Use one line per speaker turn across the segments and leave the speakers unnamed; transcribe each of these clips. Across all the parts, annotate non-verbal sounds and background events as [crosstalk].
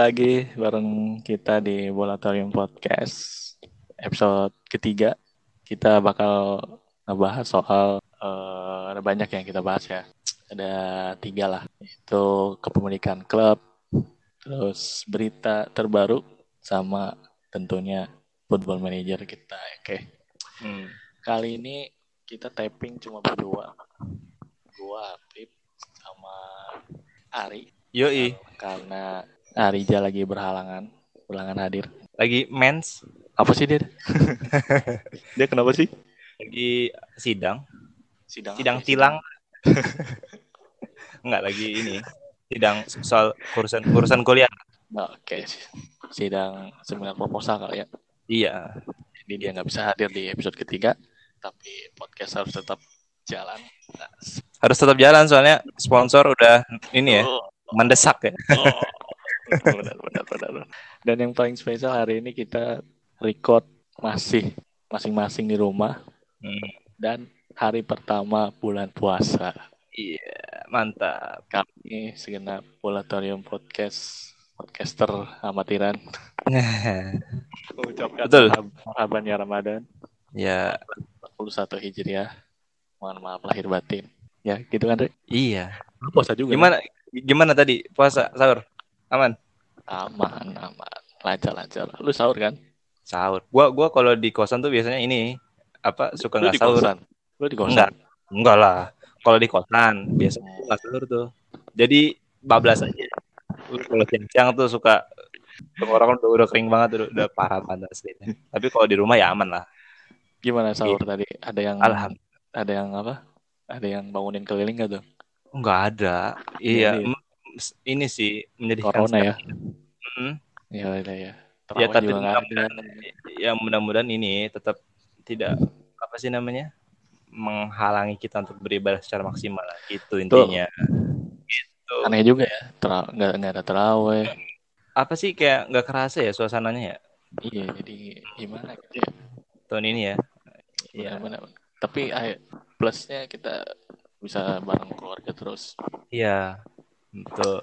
lagi bareng kita di Volatorium Podcast episode ketiga. Kita bakal ngebahas soal eh, ada banyak yang kita bahas ya. Ada tiga lah. Itu kepemilikan klub, terus berita terbaru, sama tentunya football manager kita. Oke.
Hmm.
Kali ini kita tapping cuma berdua. Gua, Pip, sama Ari.
Yoi,
Karena Arija lagi berhalangan, berhalangan hadir.
lagi mens,
Apa sih dia? [laughs] dia kenapa sih?
lagi sidang,
Sidang.
sidang
apa
tilang. [laughs] Enggak lagi ini, sidang soal urusan urusan kuliah.
Nah, Oke, sidang seminar proposal kali ya.
Iya,
Jadi dia nggak bisa hadir di episode ketiga, tapi podcast harus tetap jalan. Nah,
harus tetap jalan soalnya sponsor udah ini ya,
oh,
mendesak ya.
oh. Benar, benar, benar. Dan yang paling spesial hari ini kita record masih masing-masing di rumah
Hmm.
dan hari pertama bulan puasa.
Iya, mantap.
Kami segenap Volatorium Podcast podcaster amatiran [laughs] mengucapkan
Betul.
ya Ramadan
ya,
41 Hijriah. Mohon maaf lahir batin. Ya, gitu kan, Re?
iya.
Puasa juga.
Gimana gimana tadi puasa sahur? Aman?
Aman, aman. Lancar, lancar. Lu sahur kan?
Sahur. Gua gua kalau di kosan tuh biasanya ini apa suka nggak sahur?
kosan? Lu di kosan?
Enggak. Enggak lah. Kalau di kosan biasanya nggak sahur tuh. Jadi bablas aja. Kalau siang-siang tuh suka tenggorokan udah, udah kering banget udah, udah parah banget asli. Tapi kalau di rumah ya aman lah.
Gimana sahur tadi? Ada yang
Alhamdulillah.
ada yang apa? Ada yang bangunin keliling gak tuh?
Enggak ada. Iya,
Ini-
em- ini sih menjadikan
Corona ya?
Hmm.
Iya, iya, iya.
Ya
Terawih
tapi mudah-mudahan ya mudah-mudahan ini tetap tidak apa sih namanya menghalangi kita untuk beribadah secara maksimal gitu intinya. Gitu.
Aneh juga ya. Nggak nggak ada terawih.
Apa sih kayak nggak kerasa ya suasananya ya
Iya, jadi gimana gitu ya?
tahun ini ya? Iya.
Benar-benar. Tapi plusnya kita bisa bareng keluarga terus.
Iya, betul.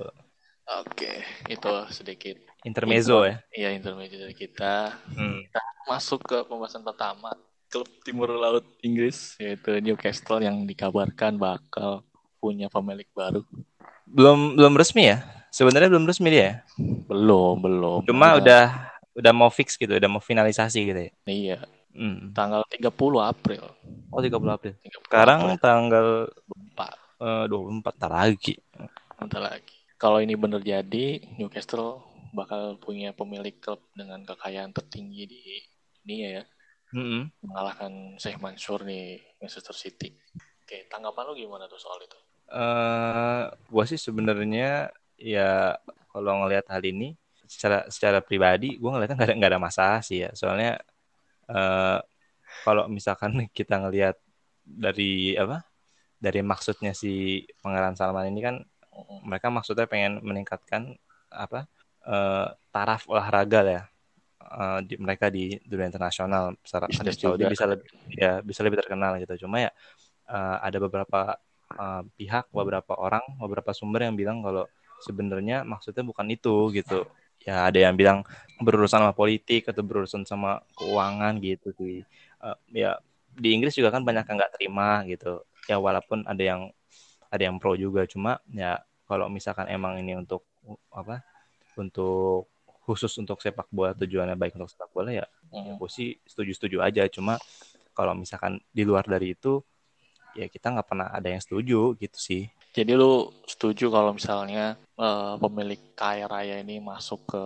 Oke, itu sedikit
Intermezzo ya.
iya intermezzo dari kita.
Hmm.
Masuk ke pembahasan pertama. Klub Timur Laut Inggris yaitu Newcastle yang dikabarkan bakal punya pemilik baru.
Belum belum resmi ya? Sebenarnya belum resmi dia. ya?
Belum, belum.
Cuma udah udah mau fix gitu, udah mau finalisasi gitu ya.
iya,
Hmm.
tanggal 30 April.
Oh 30 April.
30
Sekarang
April,
tanggal
Pak.
eh, 24 tar lagi.
Bentar lagi. Kalau ini benar jadi, Newcastle bakal punya pemilik klub dengan kekayaan tertinggi di dunia ya.
Mm-mm.
Mengalahkan Sheikh Mansur di Manchester City. Oke, tanggapan lu gimana tuh soal itu?
eh gua sih sebenarnya ya kalau ngelihat hal ini secara secara pribadi gua ngelihatnya nggak ada nggak ada masalah sih ya soalnya eh kalau misalkan [laughs] kita ngelihat dari apa dari maksudnya si Pangeran Salman ini kan mereka maksudnya pengen meningkatkan apa eh taraf olahraga lah ya eh, di, mereka di dunia internasional. Secara Arab Saudi bisa lebih ya bisa lebih terkenal gitu. Cuma ya eh, ada beberapa eh, pihak beberapa orang beberapa sumber yang bilang kalau sebenarnya maksudnya bukan itu gitu. Ya ada yang bilang berurusan sama politik atau berurusan sama keuangan gitu sih. Eh, ya di Inggris juga kan banyak yang nggak terima gitu. Ya walaupun ada yang ada yang pro juga. Cuma ya kalau misalkan emang ini untuk uh, apa untuk khusus untuk sepak bola tujuannya baik untuk sepak bola ya ya
Hmm.
gue sih setuju-setuju aja cuma kalau misalkan di luar dari itu ya kita nggak pernah ada yang setuju gitu sih
Jadi lu setuju kalau misalnya eh, pemilik kaya raya ini masuk ke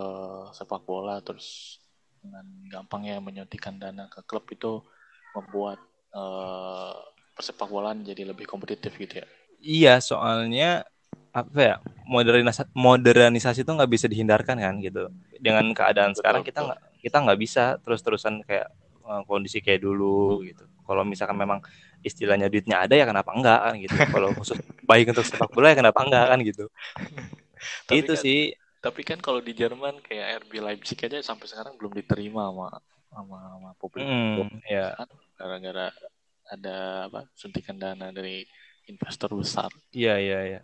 sepak bola terus dengan gampangnya menyuntikkan dana ke klub itu membuat eh, persepak bolaan jadi lebih kompetitif gitu ya.
iya soalnya apa ya modernisasi modernisasi itu nggak bisa dihindarkan kan gitu. Dengan keadaan
Betul,
sekarang kita nggak kita nggak bisa terus-terusan kayak eh, kondisi kayak dulu gitu. Kalau misalkan memang istilahnya duitnya ada ya kenapa enggak kan gitu. Kalau khusus [laughs] baik untuk sepak bola ya kenapa enggak kan gitu. [laughs]
Tapi
itu
kan-
sih.
Tapi kan kalau di Jerman kayak RB Leipzig aja sampai sekarang belum diterima sama sama, sama publik.
Mm, ya.
Kan gara-gara ada apa suntikan dana dari investor besar.
Iya iya iya.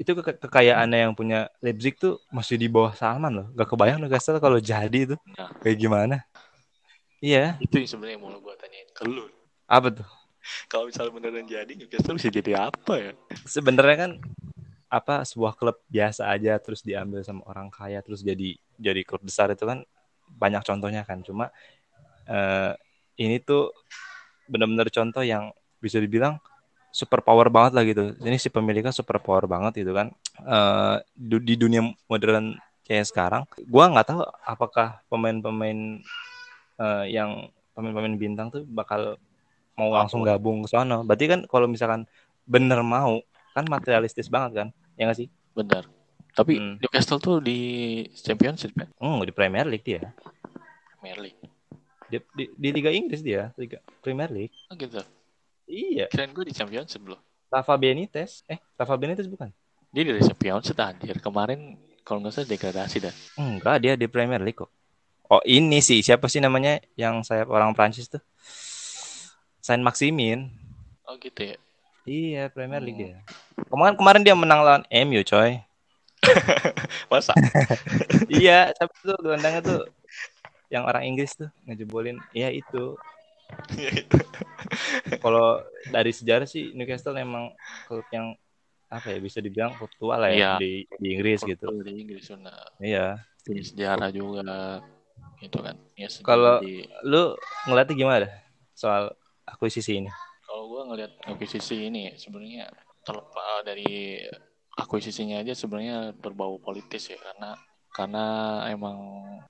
Itu ke kekayaannya yang punya Leipzig tuh masih di bawah Salman loh. Gak kebayang Newcastle kalau jadi itu
Nah.
kayak gimana? Iya.
Itu yang sebenarnya mau gue tanyain ke lu.
Apa tuh?
Kalau misalnya beneran jadi Newcastle bisa jadi apa ya?
Sebenarnya kan apa sebuah klub biasa aja terus diambil sama orang kaya terus jadi jadi klub besar itu kan banyak contohnya kan. Cuma eh, ini tuh benar-benar contoh yang bisa dibilang super power banget lah gitu. Ini si pemiliknya super power banget gitu kan. Eh, du- di dunia modern kayak sekarang, gua nggak tahu apakah pemain-pemain eh, yang pemain-pemain bintang tuh bakal mau langsung gabung ke sana. Berarti kan kalau misalkan bener mau, kan materialistis banget kan? Ya nggak sih?
Bener. Tapi
Hmm.
Newcastle tuh di Championship kan?
Hmm, di Premier League dia.
Premier League.
Di, di, di Liga Inggris dia, Liga Premier League.
Oh gitu.
Iya.
Kirain gue di Championship loh.
Rafa Benitez. Eh, Rafa Benitez bukan?
Dia dari Championship anjir. Kemarin kalau nggak salah degradasi dah.
Enggak, dia di Premier League kok. Oh, ini sih siapa sih namanya yang saya orang Prancis tuh? Saint Maximin.
Oh gitu ya.
Iya, Premier League
Hmm.
ya. Kemarin kemarin dia menang lawan MU, coy. [laughs]
Masa? [laughs]
iya, siapa tuh gelandangnya tuh? Yang orang Inggris tuh ngejebolin. Iya itu. Kalau dari sejarah sih Newcastle memang klub yang apa ya bisa dibilang klub tua lah ya
Iya.
di, di Inggris gitu.
Betul, di Inggris benar.
Iya.
Di sejarah juga gitu kan. Ya,
Kalau-
di-
Lu ngeliatnya gimana soal akuisisi ini?
kalau gue ngelihat akuisisi ini sebenarnya terlepas dari akuisisinya aja sebenarnya berbau politis ya karena karena emang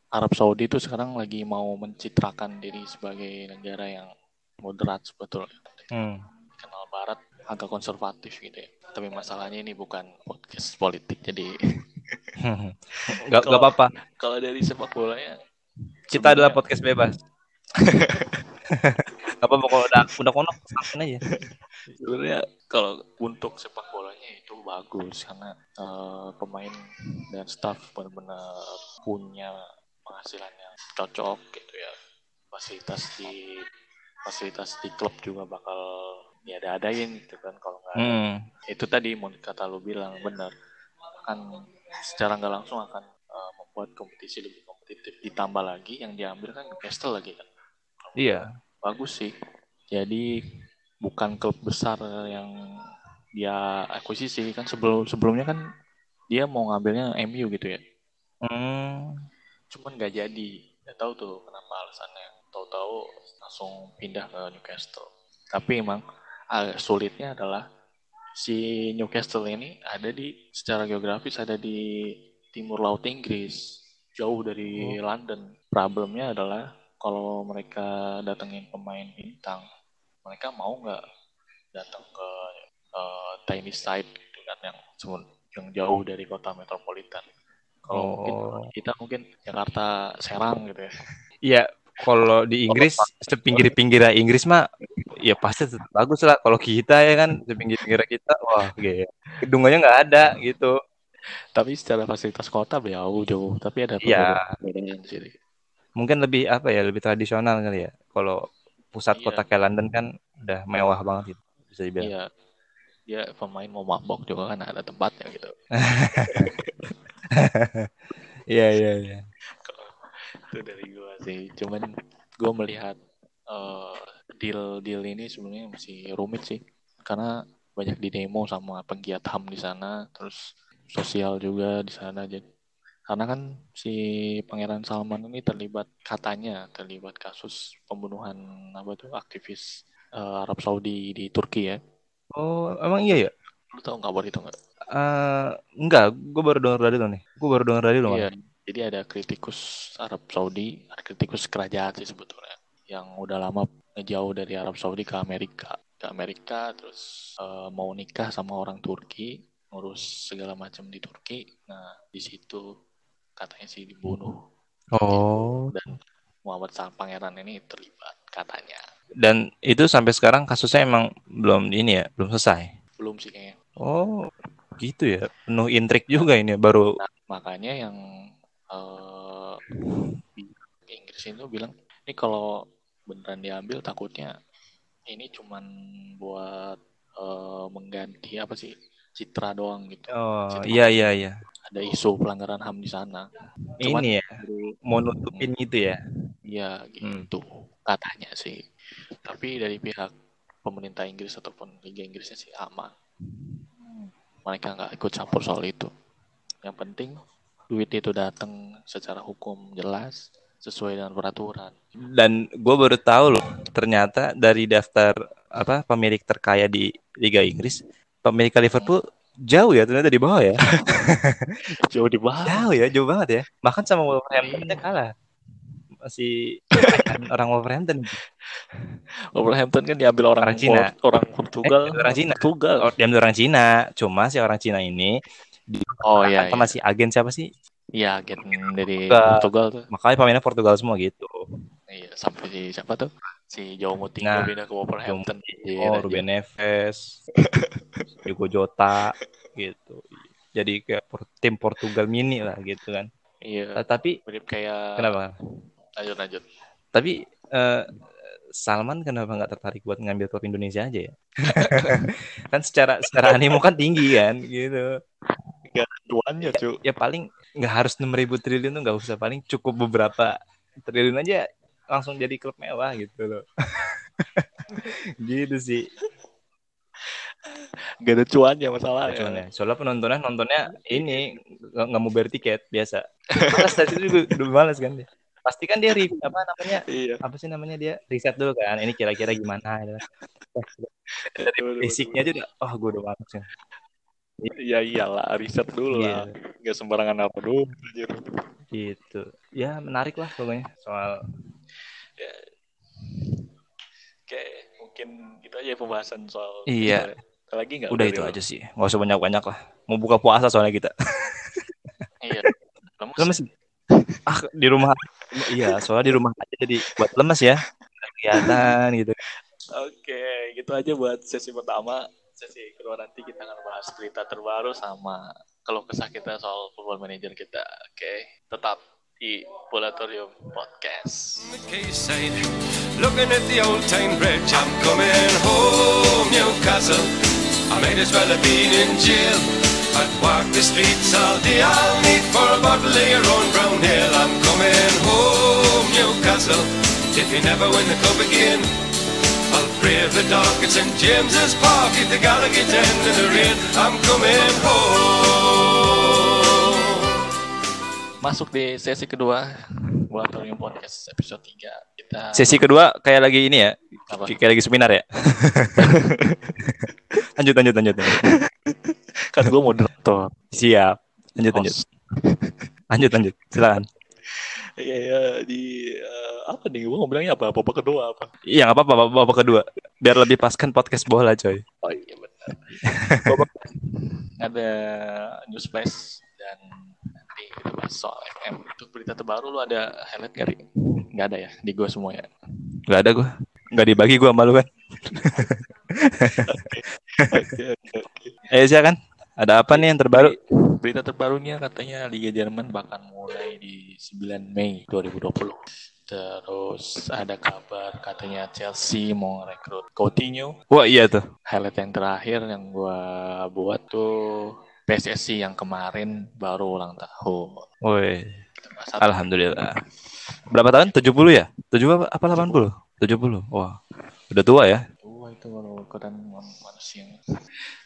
Arab Saudi itu sekarang lagi mau mencitrakan diri sebagai negara yang moderat sebetulnya
Hmm.
kenal Barat agak konservatif gitu ya tapi masalahnya ini bukan podcast politik jadi [laughs]
Gak,
Kalau-
apa-apa.
kalau dari sepak bolanya
Kita adalah podcast bebas. [laughs] Gak apa-apa kalau udah udah konok sangkin aja. [laughs]
sebenarnya kalau untuk sepak bolanya itu bagus karena eh, pemain dan staff benar-benar punya penghasilan yang cocok gitu ya fasilitas di fasilitas di klub juga bakal ya ada adain gitu kan kalau nggak.
Hmm.
itu tadi mau kata lu bilang benar akan secara nggak langsung akan eh, membuat kompetisi lebih kompetitif ditambah lagi yang diambil kan Newcastle lagi kan
Iya.
Bagus sih. Jadi bukan klub besar yang dia akuisisi kan sebelum sebelumnya kan dia mau ngambilnya MU gitu ya.
Hmm.
Cuman nggak jadi. Nggak tahu tuh kenapa alasannya. Tahu-tahu langsung pindah ke Newcastle. Tapi emang agak sulitnya adalah si Newcastle ini ada di secara geografis ada di timur laut Inggris, jauh dari London. Problemnya adalah kalau mereka datengin pemain bintang, mereka mau nggak datang ke eh, tiny side gitu kan yang yang jauh dari kota metropolitan. Kalau
Oh.
mungkin kita mungkin Jakarta Serang gitu ya.
Iya, kalau di Inggris sepinggir-pinggir Inggris mah ya pasti bagus lah. Kalau kita ya kan sepinggir-pinggir kita wah gitu. Gedungnya nggak ada gitu.
Tapi secara fasilitas kota jauh jauh. Tapi ada
Iya.
perbedaan sih.
Mungkin lebih apa ya, lebih tradisional kali ya. Kalau pusat
Iya.
kota kayak London kan udah mewah banget gitu. Bisa dibilang.
Iya. Dia pemain mau mabok juga kan ada tempatnya gitu. [laughs]
Iya, iya, iya.
itu dari gua sih cuman gua melihat eh, deal deal ini sebenarnya masih rumit sih karena banyak di demo sama penggiat ham di sana terus sosial juga di sana jadi karena kan si Pangeran Salman ini terlibat katanya terlibat kasus pembunuhan apa tuh aktivis eh, Arab Saudi di Turki ya
Oh, emang iya ya?
lu tahu kabar itu nggak
Eh, enggak, gue baru dengar dari lo nih. Gue baru dengar dari lo.
Iya, jadi ada kritikus Arab Saudi, ada kritikus kerajaan sih sebetulnya, yang udah lama ngejauh dari Arab Saudi ke Amerika, ke Amerika terus eh, mau nikah sama orang Turki, ngurus segala macam di Turki. Nah, di situ katanya sih dibunuh
Oh.
dan Muhammad Sang Pangeran ini terlibat katanya.
Dan itu sampai sekarang kasusnya emang belum ini ya, belum selesai.
Belum sih kayaknya.
Oh, gitu ya. Penuh intrik juga ini baru.
Nah, makanya yang eh di Inggris itu bilang, ini kalau beneran diambil takutnya ini cuman buat eh, mengganti apa sih citra doang gitu.
Oh,
Citra.
iya iya iya.
Ada isu pelanggaran HAM di sana. Cuman
Ini ya, mau nutupin gitu ya.
Iya
Hmm.
gitu katanya sih. Tapi dari pihak pemerintah Inggris ataupun Liga Inggrisnya sih aman. Mereka nggak ikut campur soal itu. Yang penting duit itu datang secara hukum jelas sesuai dengan peraturan.
Dan gue baru tahu loh, ternyata dari daftar apa pemilik terkaya di Liga Inggris, pemilik Liverpool jauh ya ternyata di bawah ya. [laughs]
Jauh di bawah.
Jauh ya, jauh banget ya. Bahkan sama Wolverhampton aja kalah. Masih kan [laughs] orang Wolverhampton.
Wolverhampton kan diambil orang
Orang Cina.
Orang Portugal.
Eh, orang Cina.
Portugal.
Oh, diambil orang Cina. Cuma si orang Cina ini
Oh iya,
sama
iya.
si agen siapa sih?
Iya, agen dari
Portugal.
Portugal tuh.
Makanya pemainnya Portugal semua gitu.
Iya, sampai si siapa tuh? Si Joao Moutinho
Nah,
pindah ke Wolverhampton. Iya,
Oh. Ruben Neves, [laughs] Hugo Jota gitu. Jadi kayak tim Portugal mini lah gitu kan.
Iya,
Nah, tapi
mirip kayak
kenapa?
lanjut lanjut.
Tapi eh, Salman kenapa nggak tertarik buat ngambil klub Indonesia aja ya? [laughs] kan secara secara animo kan tinggi kan gitu.
Gak tuannya, cu.
Ya paling nggak harus 6000 triliun tuh nggak usah paling cukup beberapa triliun aja langsung jadi klub mewah gitu loh. [laughs] gitu sih.
Gak ada cuannya masalahnya.
Cuman ya, soalnya penontonnya nontonnya ini nggak mau bayar tiket biasa. Malas dari itu juga udah malas kan dia. Pasti kan dia review apa namanya
Iya.
apa sih namanya dia riset dulu kan ini kira-kira gimana. Oh, dari basicnya aja udah oh gue udah malas ya.
Iya iyalah, riset dulu lah.
Iya,
Gak sembarangan apa dulu.
gitu. Ya menarik lah pokoknya soal
Oke, mungkin itu aja pembahasan soal.
Iya.
Lagi nggak?
udah itu aja sih. Nggak usah banyak-banyak lah. Mau buka puasa soalnya kita.
Iya. Lemes.
Lemes. Ah di rumah. Iya, soalnya di rumah aja jadi buat lemes ya. Kelihatan gitu.
Oke, gitu aja buat sesi pertama. Sesi kedua nanti kita akan bahas berita terbaru sama kalau kesah kita soal football manager kita. Oke, tetap di Volatorium Podcast.
looking at the old bridge. I'm coming home, Newcastle. I might as well have been in jail. I'd walk the streets all day. I'll need for a bottle of your own brown ale. I'm coming home, Newcastle. If you never win the cup again, I'll brave the dark at St James's Park the End in the rain. I'm coming home.
Masuk di sesi kedua Volatorium Podcast episode 3. Kita
Sesi kedua kayak lagi ini ya.
Apa?
Kayak lagi seminar ya. [laughs] lanjut lanjut lanjut.
kan gue moderator.
Siap. Lanjut lanjut. Lanjut lanjut. Silakan.
Iya, iya, di eh, apa nih? Gue bilangnya apa? Babak kedua apa?
Iya nggak apa-apa babak, babak kedua. Biar lebih pas kan podcast bola coy.
Oh iya benar. Babak ada news flash dan nanti kita bahas soal FM. Untuk berita terbaru lu ada highlight gak? Ri? Nggak ada ya? Di gue semua ya?
Gak ada gue. Gak dibagi gue malu kan. Eh silakan. Ada apa nih yang terbaru?
Berita terbarunya katanya Liga Jerman bakal mulai di 9 Mei 2020. Terus ada kabar katanya Chelsea mau rekrut Coutinho.
Wah iya tuh.
Highlight yang terakhir yang gua buat tuh PSSI yang kemarin baru ulang tahun.
Woi. Alhamdulillah. Berapa tahun? 70 ya? 70 apa, apa 80? 70. Wah. Udah tua ya?
tua itu kalau ukuran man- manusia.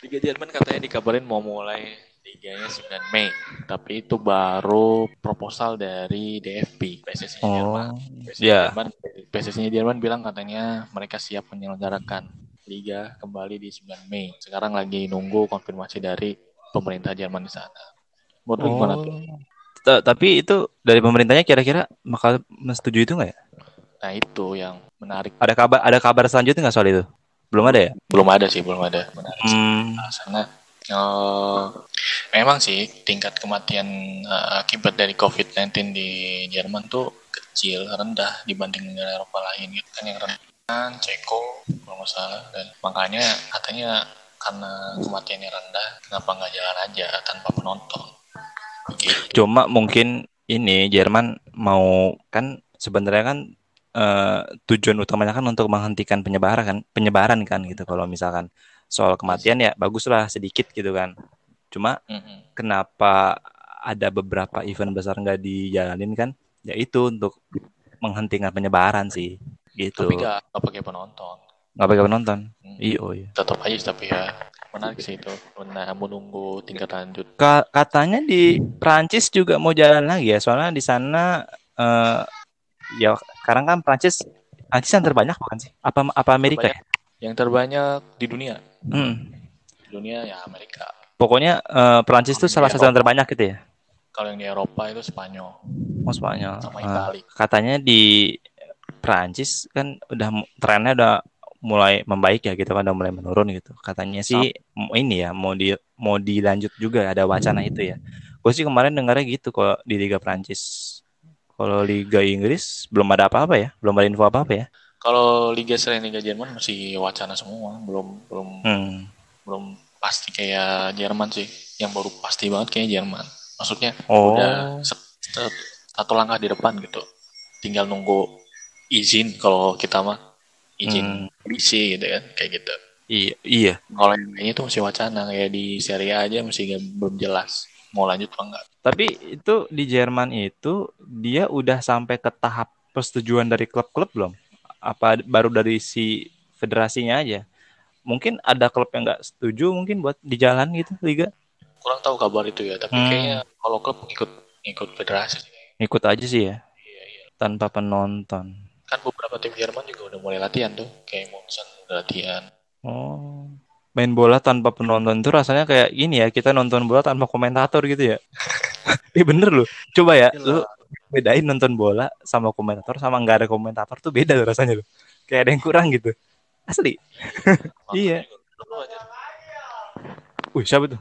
Liga Jerman katanya dikabarin mau mulai liganya 9 Mei. Tapi itu baru proposal dari DFB, PSSI Jerman. PSSI
ya.
Jerman, PSSI Jerman bilang katanya mereka siap menyelenggarakan liga kembali di 9 Mei. Sekarang lagi nunggu konfirmasi dari pemerintah Jerman di sana. Menurut lu gimana tuh?
Tapi itu dari pemerintahnya kira-kira bakal menyetujui itu nggak ya?
Nah itu yang menarik.
Ada kabar ada kabar selanjutnya nggak soal itu? Belum ada ya?
Belum ada sih, belum ada. Menarik sih.
Hmm.
Karena eh, memang sih tingkat kematian eh, akibat dari COVID-19 di Jerman tuh kecil, rendah dibanding negara Eropa lain gitu kan yang rendah Ceko kalau nggak salah dan makanya katanya karena kematiannya rendah kenapa nggak jalan aja tanpa penonton gitu.
Cuma mungkin ini Jerman mau kan sebenarnya kan eh, tujuan utamanya kan untuk menghentikan penyebaran kan, penyebaran kan gitu. Kalau misalkan soal kematian ya baguslah sedikit gitu kan. Cuma
Mm-mm.
kenapa ada beberapa event besar nggak dijalanin kan? Ya itu untuk menghentikan penyebaran sih, gitu.
Tapi gak, gak pakai penonton.
Nggak pakai penonton.
Hmm.
Iya, oh iya.
Tetap aja tapi ya menarik sih itu. Nah, menunggu tingkat lanjut.
Ka- katanya di Prancis juga mau jalan lagi ya, soalnya di sana eh ya sekarang kan Prancis Prancis yang terbanyak bukan sih? Apa apa Amerika ya?
Yang terbanyak di dunia.
Hmm.
Di dunia ya Amerika.
Pokoknya eh, Prancis tuh salah satu yang terbanyak gitu ya.
Kalau yang di Eropa itu Spanyol
Oh, Spanyol.
sama
Eh,
Itali.
katanya di Prancis kan udah trennya udah mulai membaik ya gitu kan udah mulai menurun gitu. Katanya sih m- ini ya mau di mau dilanjut juga ada wacana itu ya. Gue sih kemarin dengarnya gitu kalau di Liga Prancis. Kalau Liga Inggris belum ada apa-apa ya, belum ada info apa-apa ya.
Kalau Liga selain Liga Jerman masih wacana semua, belum belum
Hmm.
belum pasti kayak Jerman sih. Yang baru pasti banget kayak Jerman. Maksudnya
Oh.
udah satu langkah di depan gitu. Tinggal nunggu izin kalau kita mah izin isi gitu kan kayak gitu.
Iya, iya.
Kalau yang lainnya itu masih wacana kayak di Serie A aja masih nggak- belum jelas mau lanjut apa enggak.
Tapi itu di Jerman itu dia udah sampai ke tahap persetujuan dari klub-klub belum? Apa baru dari si federasinya aja? Mungkin ada klub yang nggak setuju mungkin buat di jalan gitu liga.
Kurang tahu kabar itu ya, tapi
Hmm.
kayaknya kalau klub ikut ikut federasi.
Ikut aja sih ya,
Iya, iya.
tanpa penonton.
Kan beberapa tim Jerman juga udah mulai latihan tuh, kayak Munchen udah latihan.
Oh. Main bola tanpa penonton itu rasanya kayak gini ya, kita nonton bola tanpa komentator gitu ya. [laughs] Iya bener loh. Coba ya, lu bedain nonton bola sama komentator sama nggak ada komentator tuh beda loh rasanya loh. Kayak ada yang kurang gitu. Asli. [laughs] Iya. Wih, siapa tuh?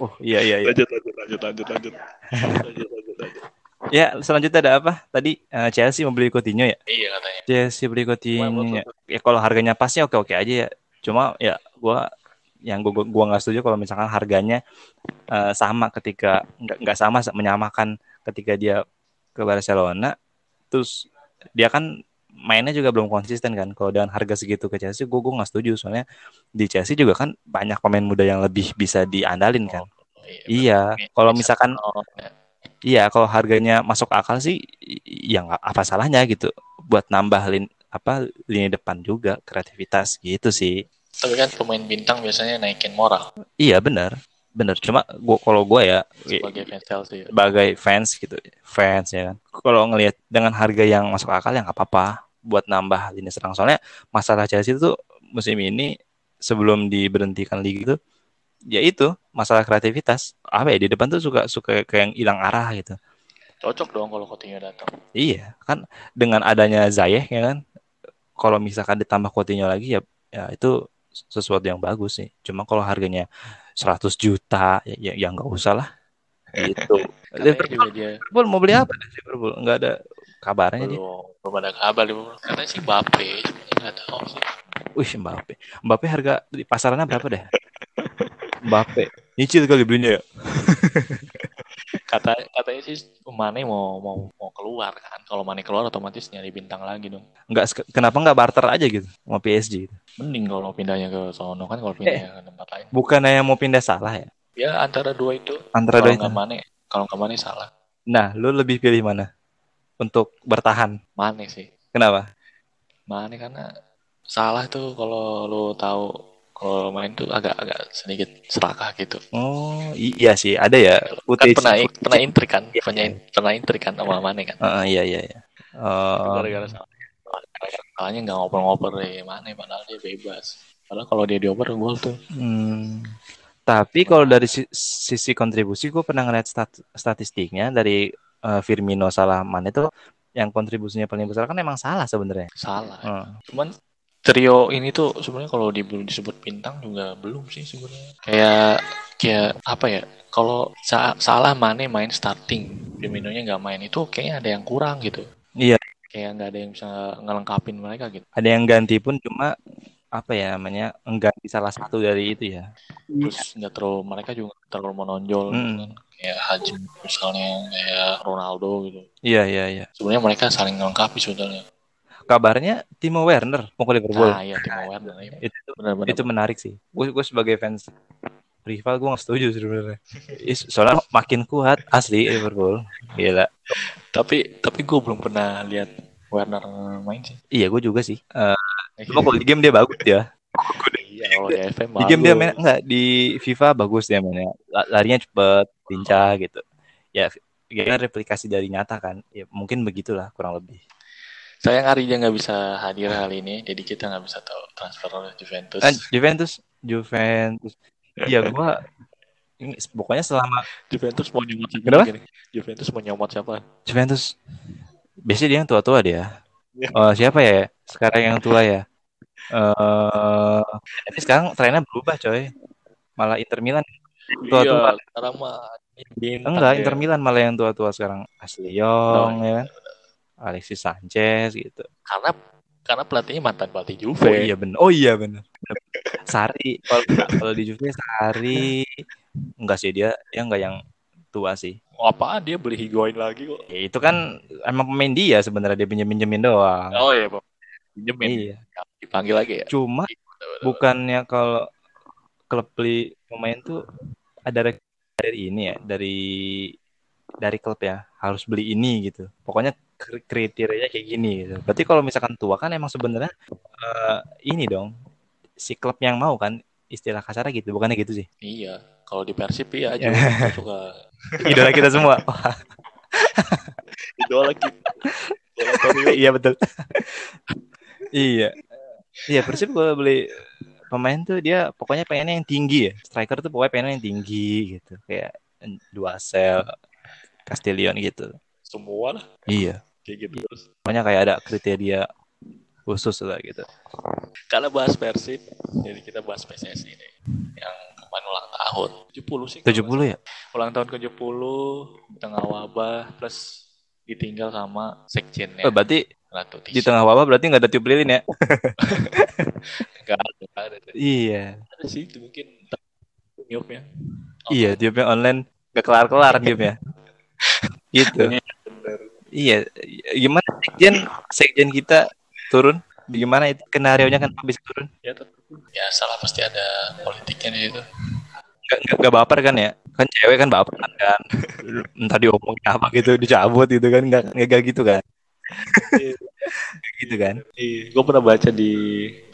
Oh, iya iya iya.
Lanjut, lanjut, lanjut, lanjut, lanjut. lanjut, lanjut, lanjut. [laughs]
Ya, selanjutnya ada apa? Tadi eh, Chelsea mau beli Coutinho ya?
Iya katanya.
Chelsea beli Coutinho
Wah,
ya. Ya kalau harganya pas ya oke-oke aja ya. Cuma ya gua yang gua gua nggak setuju kalau misalkan harganya eh, sama ketika nggak sama menyamakan ketika dia ke Barcelona terus dia kan mainnya juga belum konsisten kan kalau dengan harga segitu ke Chelsea gue gue nggak setuju soalnya di Chelsea juga kan banyak pemain muda yang lebih bisa diandalin kan iya kalau misalkan
Oh.
Iya, kalau harganya masuk akal sih, ya nggak apa salahnya gitu. Buat nambah lin, apa lini depan juga kreativitas gitu sih.
Tapi kan pemain bintang biasanya naikin moral
Iya benar, benar. Cuma gua kalau gua ya
sebagai fans Chelsea. ya.
sebagai fans gitu, fans ya kan. Kalau ngelihat dengan harga yang masuk akal ya nggak apa-apa buat nambah lini serang. Soalnya masalah Chelsea itu musim ini sebelum diberhentikan liga itu ya itu masalah kreativitas. Apa ya di depan tuh suka suka kayak yang hilang arah gitu.
Cocok dong kalau Coutinho datang.
Iya, kan dengan adanya Zayeh ya kan, kalau misalkan ditambah Coutinho lagi ya, ya itu sesuatu yang bagus sih. Cuma kalau harganya 100 juta ya, ya, ya nggak usah lah. Gitu. [laughs] Liverpool,
dia
Liverpool mau beli apa? Liverpool nggak ada kabarnya dia.
belum ada kabar Liverpool. Katanya sih Mbappe, nggak tahu sih.
Wih, Mbappe. Mbappe harga di pasarannya berapa deh? Mbappe. Nyicil kali belinya ya. [laughs]
Kata katanya sih Mane mau mau mau keluar kan. Kalau Mane keluar otomatis nyari bintang lagi dong.
Nggak, sek- kenapa nggak barter aja gitu sama PSG? gitu?
Mending kalau pindahnya ke sono kan kalau pindahnya ke tempat lain.
Bukannya yang mau pindah salah ya?
Ya antara dua itu.
Antara
kalau
dua itu.
nggak Mane, kalau nggak Mane salah.
Nah, lu lebih pilih mana? Untuk bertahan.
Mane sih.
Kenapa?
Mane karena salah tuh kalau lu tahu kalau main tuh agak-agak sedikit serakah gitu.
Oh iya sih ada ya
Kan
footage.
pernah pernah intrik kan,
Iya,
pernah pernah intrik kan sama Mane kan.
Heeh, iya iya iya. Oh,
Gara-gara salah. Gara-gara salahnya nggak ngoper-ngoper deh Mane padahal dia bebas. Padahal kalau dia dioper gol tuh.
hmm. Tapi kalau dari si- sisi kontribusi gue pernah ngeliat stat- statistiknya dari eh, Firmino Salah Mane itu yang kontribusinya paling besar kan emang salah sebenarnya.
Salah.
Heeh.
Cuman trio ini tuh sebenarnya kalau di, disebut bintang juga belum sih sebenarnya. Kayak kayak apa ya? Kalau sa- salah Mane main starting, Firmino-nya nggak main itu kayaknya ada yang kurang gitu.
Iya.
Kayak nggak ada yang bisa ngelengkapin mereka gitu.
Ada yang ganti pun cuma apa ya namanya engganti salah satu dari itu ya.
terus nggak terlalu mereka juga terlalu menonjol gitu
Mm.
kan kayak Haji misalnya kayak Ronaldo gitu
Iya iya iya.
sebenarnya mereka saling melengkapi sebetulnya
Kabarnya Timo Werner mau ke Liverpool.
nah iya Timo Werner iya.
itu
benar-benar
itu menarik sih. Gue gue sebagai fans rival gue gak setuju sebenarnya. Soalnya makin kuat asli Liverpool. Gila.
tapi tapi gue belum pernah lihat Werner main sih
Iya gue juga sih. Eh, cuma kalau di game dia bagus ya.
iya kalau di FM
Di game dia main enggak di FIFA bagus dia mainnya. La- Larinya cepet, lincah gitu. Ya ya kan replikasi dari nyata kan. Ya mungkin begitulah kurang lebih.
Sayang Arija nggak bisa hadir kali ini jadi kita nggak bisa tahu transfer oleh Juventus
Eh, Juventus, Juventus. Iya gua ini pokoknya selama
Juventus mau nyomot siapa
Kenapa?
Juventus mau nyomot siapa
Juventus biasanya dia yang tua-tua dia.
Iya.
Oh, siapa ya? Sekarang yang tua ya. Eh ini sekarang trennya berubah, coy. Malah Inter Milan. Tua-tua.
iya sekarang mah bintang
Enggak,
dia.
Inter Milan malah yang tua-tua sekarang. Asli Young ya kan. Alexis Sanchez gitu.
karena karena pelatihnya mantan pelatih
Oh
Juve
iya bener. Oh iya bener. Sari kalau kalau di Juve Sari enggak sih dia dia enggak yang tua sih.
Mau apaan dia beli Higuain lagi kok
Ya, itu kan emang pemain dia sebenarnya dia pinjem-pinjemin doang.
oh iya Bang. pinjemin
Iya.
dipanggil lagi ya
Cuma
Betul-betul.
bukannya kalau klub beli pemain tuh ada dari ini ya dari dari klub ya harus beli ini gitu pokoknya kriterianya kayak gini gitu. Berarti kalau misalkan tua kan emang sebenarnya eh, ini dong si klub yang mau kan istilah kasarnya gitu bukannya gitu sih?
Iya kalau di Persib ya Juve suka
idola kita semua. [laughs]
Idola kita.
Iya betul. Iya. Iya persib kalau beli pemain tuh dia pokoknya pengennya yang tinggi ya. Striker tuh pokoknya pengennya yang tinggi gitu. Kayak dua sel Castillion gitu.
Semua lah.
Iya
kayak gitu terus
pokoknya kayak ada kriteria khusus lah gitu.
Karena bahas Persib jadi kita bahas PSSI nih yang kemarin ulang tahun. 70 sih
70 ya?
Ulang tahun ke 70 di tengah wabah plus ditinggal sama sekjennya.
Oh, berarti
Ratu
di
Tisha
tengah wabah berarti nggak ada tiup lilin ya? [laughs]
Nggak ada, nggak ada.
iya.
Ada sih itu mungkin niupnya
iya tiupnya online gak kelar kelar tiupnya. [laughs] Gitu iya gimana sekjen sekjen kita turun? Gimana itu skenario nya kan bisa turun?
Ya ya salah pasti ada politiknya di situ.
Nggak nggak nggak baper kan ya? Kan cewek kan baper kan? [laughs] Entah diomongin apa gitu dicabut gitu kan? Nggak nggak gitu kan? Gitu kan?
Gue pernah baca di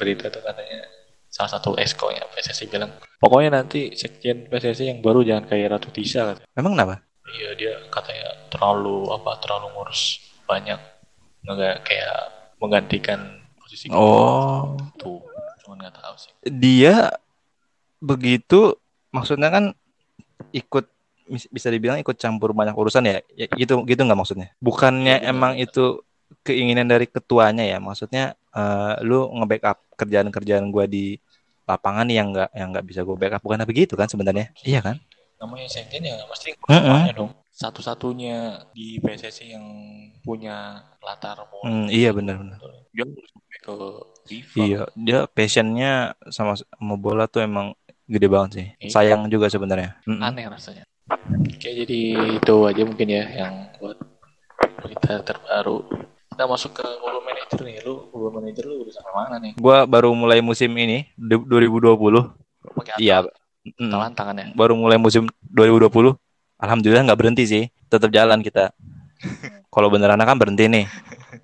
berita tuh katanya salah satu esko ya PSSI bilang pokoknya nanti sekjen PSSI yang baru jangan kayak Ratu Tisha katanya.
emang kenapa
iya dia katanya terlalu apa terlalu ngurus banyak nggak kayak menggantikan posisi
oh.
Itu cuman nggak tahu sih.
Dia begitu maksudnya kan ikut bisa dibilang ikut campur banyak urusan ya, ya gitu gitu nggak maksudnya? Bukannya
Iya, benar,
emang
benar.
itu keinginan dari ketuanya ya? Maksudnya eh, lu nge-backup kerjaan-kerjaan gua di lapangan yang nggak yang nggak bisa gue backup bukan begitu kan sebenarnya? Iya kan
namanya sekjen ya
Mm-mm.
semuanya dong. Satu-satunya di PSSI yang punya latar politik
Hmm, iya benar-benar
dia sampai ke FIFA.
Iya dia passionnya sama sama bola tuh emang gede banget sih.
Iya.
sayang juga sebenarnya.
Aneh rasanya. Oke jadi itu aja mungkin ya yang buat berita terbaru. Kita masuk ke Football Manager nih. Lu Football Manager lu udah sampai mana nih?
Gua baru mulai musim ini du- 2020
pakai
iya Mm.
tangan tangannya
baru mulai musim 2020 alhamdulillah nggak berhenti sih. Tetap jalan kita. [laughs] Kalau beneran kan berhenti nih.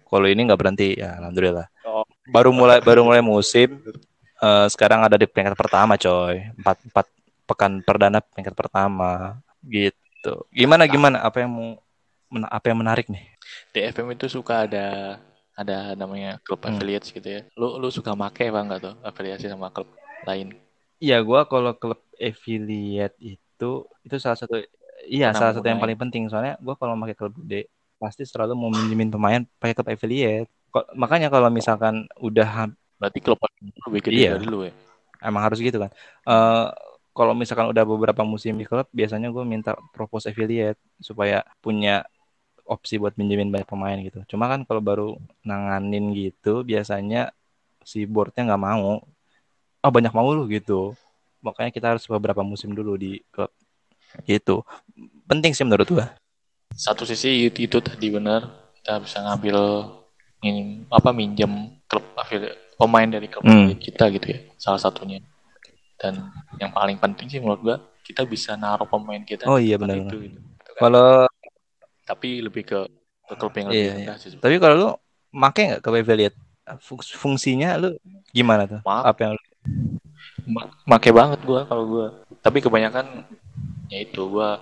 Kalau ini nggak berhenti ya alhamdulillah.
Oh.
baru mulai baru mulai musim eh, sekarang ada di peringkat pertama coy. Empat empat pekan perdana peringkat pertama. Gitu. Gimana gimana? Apa yang mau men- apa yang menarik nih?
Di FM itu suka ada ada namanya klub
Hmm.
affiliates gitu ya. Lu lu suka make apa enggak tuh? Afiliasi sama klub lain.
Iya, gua kalau klub affiliate itu itu salah satu iya salah satu yang paling penting soalnya gua kalau pakai klub gede pasti selalu mau minjemin pemain pakai klub affiliate. Kok makanya kalau misalkan udah
berarti klub lebih gede
Iya.
dari lu ya
emang harus gitu kan. Eh kalau misalkan udah beberapa musim di klub biasanya gue minta propose affiliate supaya punya opsi buat minjemin banyak pemain gitu. Cuma kan kalau baru nanganin gitu biasanya si boardnya nggak mau ah banyak mau lu gitu makanya kita harus beberapa musim dulu di klub gitu penting sih menurut gua
Satu sisi itu, itu tadi benar kita bisa ngambil ini apa minjem klub pemain dari klub
Hmm.
kita gitu ya salah satunya. Dan yang paling penting sih menurut gua kita bisa naruh pemain kita
Oh iya, benar,
itu gitu.
kalau
Tapi lebih ke ke klub yang lebih
Iya,
rendah sih.
tapi kalau lu make nggak ke fungsinya lu gimana tuh
Maaf.
apa yang lu
make banget gua kalau gua. Tapi kebanyakan ya itu gua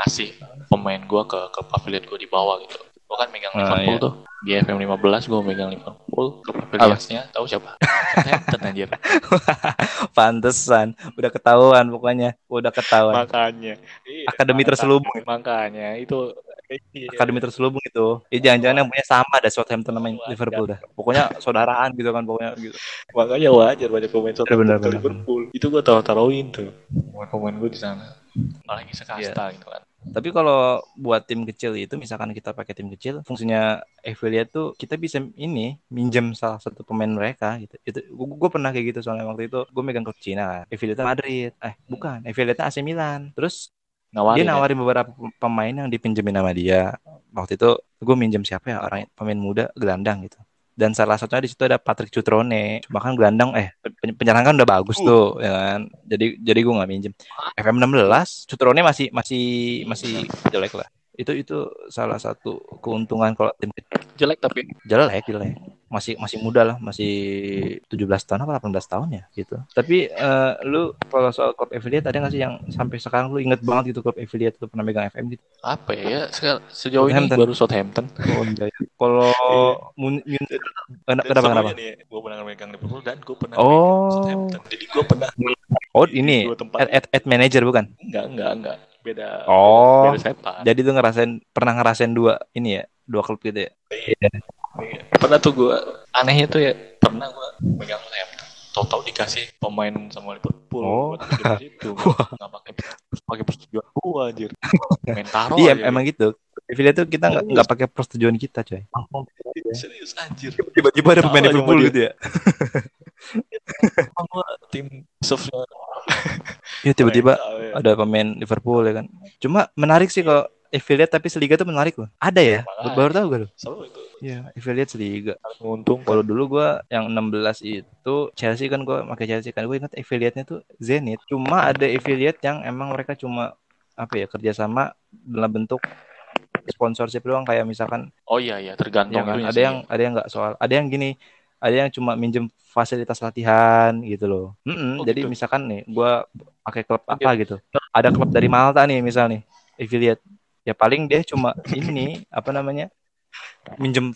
ngasih pemain gua ke klub affiliate gua di bawah gitu. Gua kan megang
Ah,
Liverpool
iya.
tuh. Di FM 15 gua megang Liverpool. Klub affiliate-nya tahu siapa? Southampton anjir. [laughs]
pantesan udah ketahuan pokoknya udah ketahuan
Makanya. Iya,
Akademi terselubung ya?
Makanya itu iya.
akademi terselubung itu ya jangan-jangan yang punya sama ada Southampton sama. Liverpool dah pokoknya saudaraan gitu kan pokoknya gitu
Makanya wajar banyak pemain Southampton
Bener,
ke
bener,
Liverpool. Itu gua taruh-taruhin tuh. Pemain-pemain gua di sana. Apalagi sekasta gitu kan.
tapi kalau buat tim kecil itu misalkan kita pakai tim kecil fungsinya affiliate tuh kita bisa ini minjem salah satu pemain mereka gitu itu gue pernah kayak gitu soalnya waktu itu gue megang klub Cina kan affiliate Madrid eh bukan affiliate AC Milan terus
Nawarin,
dia
ya?
nawarin beberapa pem- pemain yang dipinjemin sama dia. Waktu itu gue minjem siapa ya orang pemain muda? Gelandang gitu. Dan salah satunya di situ ada Patrick Cutrone. Cuma kan gelandang eh pen- penyerang kan udah bagus
Uh.
tuh ya kan? Jadi jadi gue nggak minjem. FM 16 Cutrone masih masih masih jelek lah itu itu salah satu keuntungan kalau tim
jelek tapi.
Jelek jelek. Masih masih muda lah masih 17 tahun apa 18 tahun ya gitu. Tapi eh, lu kalau soal klub affiliate ada nggak sih yang sampai sekarang lu inget banget gitu klub affiliate lu pernah megang FM gitu?
Apa ya? Se- sejauh ini
Southampton.
baru Southampton.
Oh iya kalau mun, mun- kenapa kenapa?
gue pernah megang Liverpool dan gue pernah
Oh.
megang Southampton. Jadi gue pernah
oh ini at, at, at manager bukan?
Enggak enggak enggak beda
Oh.
beda
jadi tuh ngerasain pernah ngerasain dua ini ya dua klub gitu ya?
Iya. pernah tuh gue anehnya tuh ya pernah gue megang Southampton tahu-tahu dikasih pemain sama Liverpool
Oh.
buat situ [laughs] nggak pakai pakai persetujuan gue anjir. Main taro
iya
aja.
emang gitu. Affiliate tuh kita nggak nggak pakai persetujuan kita coy.
Serius anjir.
Tiba-tiba ada pemain Liverpool gitu ya?
Gua tim softnya
Iya tiba-tiba
ya.
ada pemain Liverpool ya kan. Cuma menarik sih kalau affiliate tapi seliga tuh menarik loh. Ada ya?
Makanya.
Baru tahu gue loh.
Selalu itu
Iya, affiliate seliga.
menguntungkan
Kalau dulu gua yang 16 itu Chelsea kan gua pakai Chelsea kan gue ingat affiliate-nya tuh Zenit. Cuma ada affiliate yang emang mereka cuma apa ya kerjasama dalam bentuk sponsorship doang kayak misalkan
oh iya iya tergantung
ya kan? ada
sih.
yang ada yang nggak soal ada yang gini ada yang cuma minjem fasilitas latihan gitu loh Mm-mm,
Oh,
jadi
gitu.
misalkan nih gua pakai klub apa gitu ada klub dari Malta nih misal nih affiliate ya paling dia cuma ini apa namanya minjem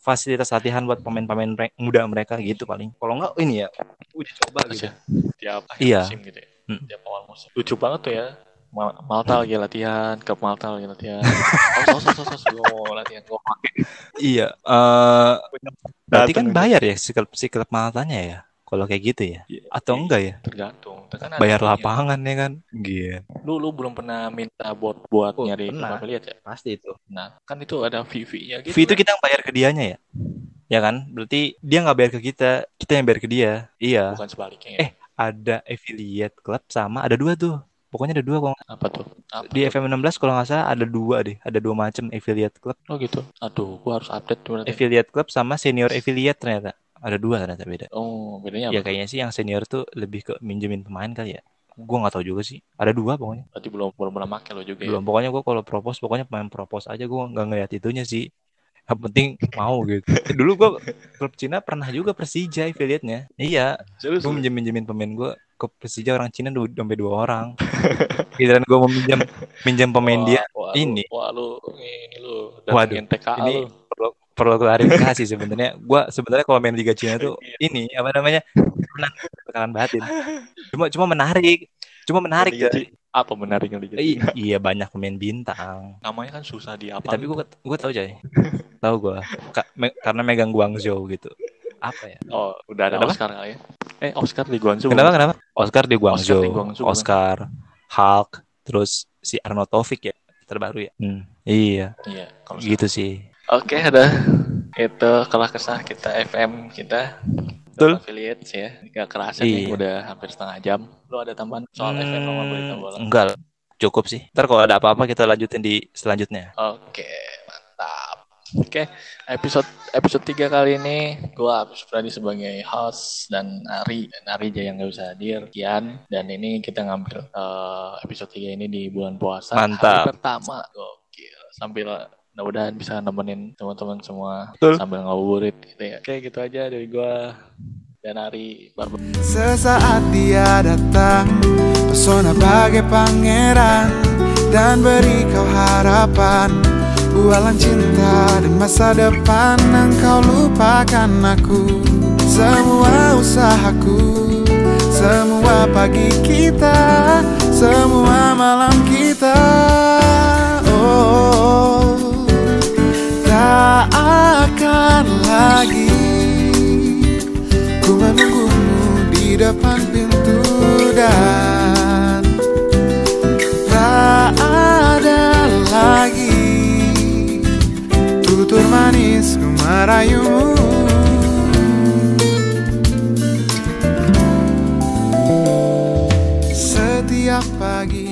fasilitas latihan buat pemain-pemain muda mereka gitu paling kalau nggak ini ya uji coba gitu
ya, tiap akhir
Iya.
musim gitu ya.
Hmm.
Tiap awal musim. Lucu banget tuh ya. Ma- Malta lagi latihan, ke Malta lagi latihan. Awas, awas, awas, awas, gua latihan. Gua pakai.
iya eh berarti kan
Dateng
bayar ya si klub si klub Maltanya ya kalau kayak gitu ya
Iya,
atau
iya,
enggak ya
Tergantung. Kan ada
bayar lapangan ya kan gitu
Lu, lu belum pernah minta buat buat
Oh,
nyari
pernah.
lihat ya?
pasti itu
Nah, kan itu ada fee-fee-nya gitu.
fee itu
kan.
kita yang bayar ke dianya ya ya kan berarti dia nggak bayar ke kita kita yang bayar ke dia iya
Bukan sebaliknya ya.
Eh. ada affiliate club sama ada dua tuh pokoknya ada dua kalau
Apa tuh? Apa
di
tuh?
FM 16 kalau nggak salah ada dua deh. Ada dua macam affiliate club.
Oh gitu. Aduh, gua harus update tuh berarti.
affiliate club sama senior affiliate ternyata. Ada dua ternyata beda.
Oh, bedanya
ya
apa?
kayaknya sih yang senior tuh lebih ke minjemin pemain kali ya. Gua nggak tahu juga sih. Ada dua pokoknya.
Berarti belum belum pernah make lo juga
belum pokoknya gua kalau propose pokoknya pemain propose aja. Gua nggak ngeliat itunya sih yang penting mau gitu Eh, dulu gua klub Cina pernah juga Persija affiliate-nya iya
ya.
Gue minjem minjemin pemain gue ke Persija orang Cina dua, sampai dua orang giliran gue mau minjem minjem pemain
Wah,
dia
wah,
ini.
Wah lu ini lu
Waduh,
TKA
ini
lu.
perlu perlu klarifikasi sebenarnya gue sebenarnya kalau main Liga Cina tuh
Iya.
ini apa namanya menang tekanan batin cuma cuma menarik cuma menarik
Liga
ya.
Apa menariknya Liga
I-
Cina?
iya banyak pemain bintang.
Namanya kan susah di apa?
tapi gue gue tahu coy. Tahu gue karena megang Guangzhou gitu. Apa ya?
Oh, udah ada
Kenapa?
Oscar kali ya. Eh, Oscar di Guangzhou.
kenapa kenapa? Oscar di Guangzhou
di Guangzhou,
Oscar, Hulk terus si Arnold Taufik ya terbaru ya? Hmm, iya.
Iya, kalau
gitu sih.
Oke, udah. Itu kelah kesah kita FM kita
Betul.
affiliates ya. Gak kerasa nih
Iya.
udah hampir setengah jam. Lu ada tambahan soal FM sama berita bola?
Hmm, enggak, cukup sih. Ntar kalau ada apa-apa kita lanjutin di selanjutnya.
Oke, mantap. Oke, episode episode 3 kali ini gua Abis Pradi sebagai host dan Ari dan Ari aja yang nggak bisa hadir Kian dan ini kita ngambil eh, episode 3 ini di bulan puasa
Mantap.
hari pertama gokil sambil mudah-mudahan bisa nemenin teman-teman semua
Betul.
sambil ngabuburit gitu ya. Oke gitu aja dari gua. Dan Ari bye
Sesaat dia datang Pesona bagai pangeran Dan beri kau harapan. Bualan cinta dan masa depan Engkau lupakan aku. Semua usahaku Semua pagi kita Semua malam kita Tak akan lagi. Ku menunggumu di depan pintu dan Tak ada lagi. Tutur manis ku merayumu. Setiap pagi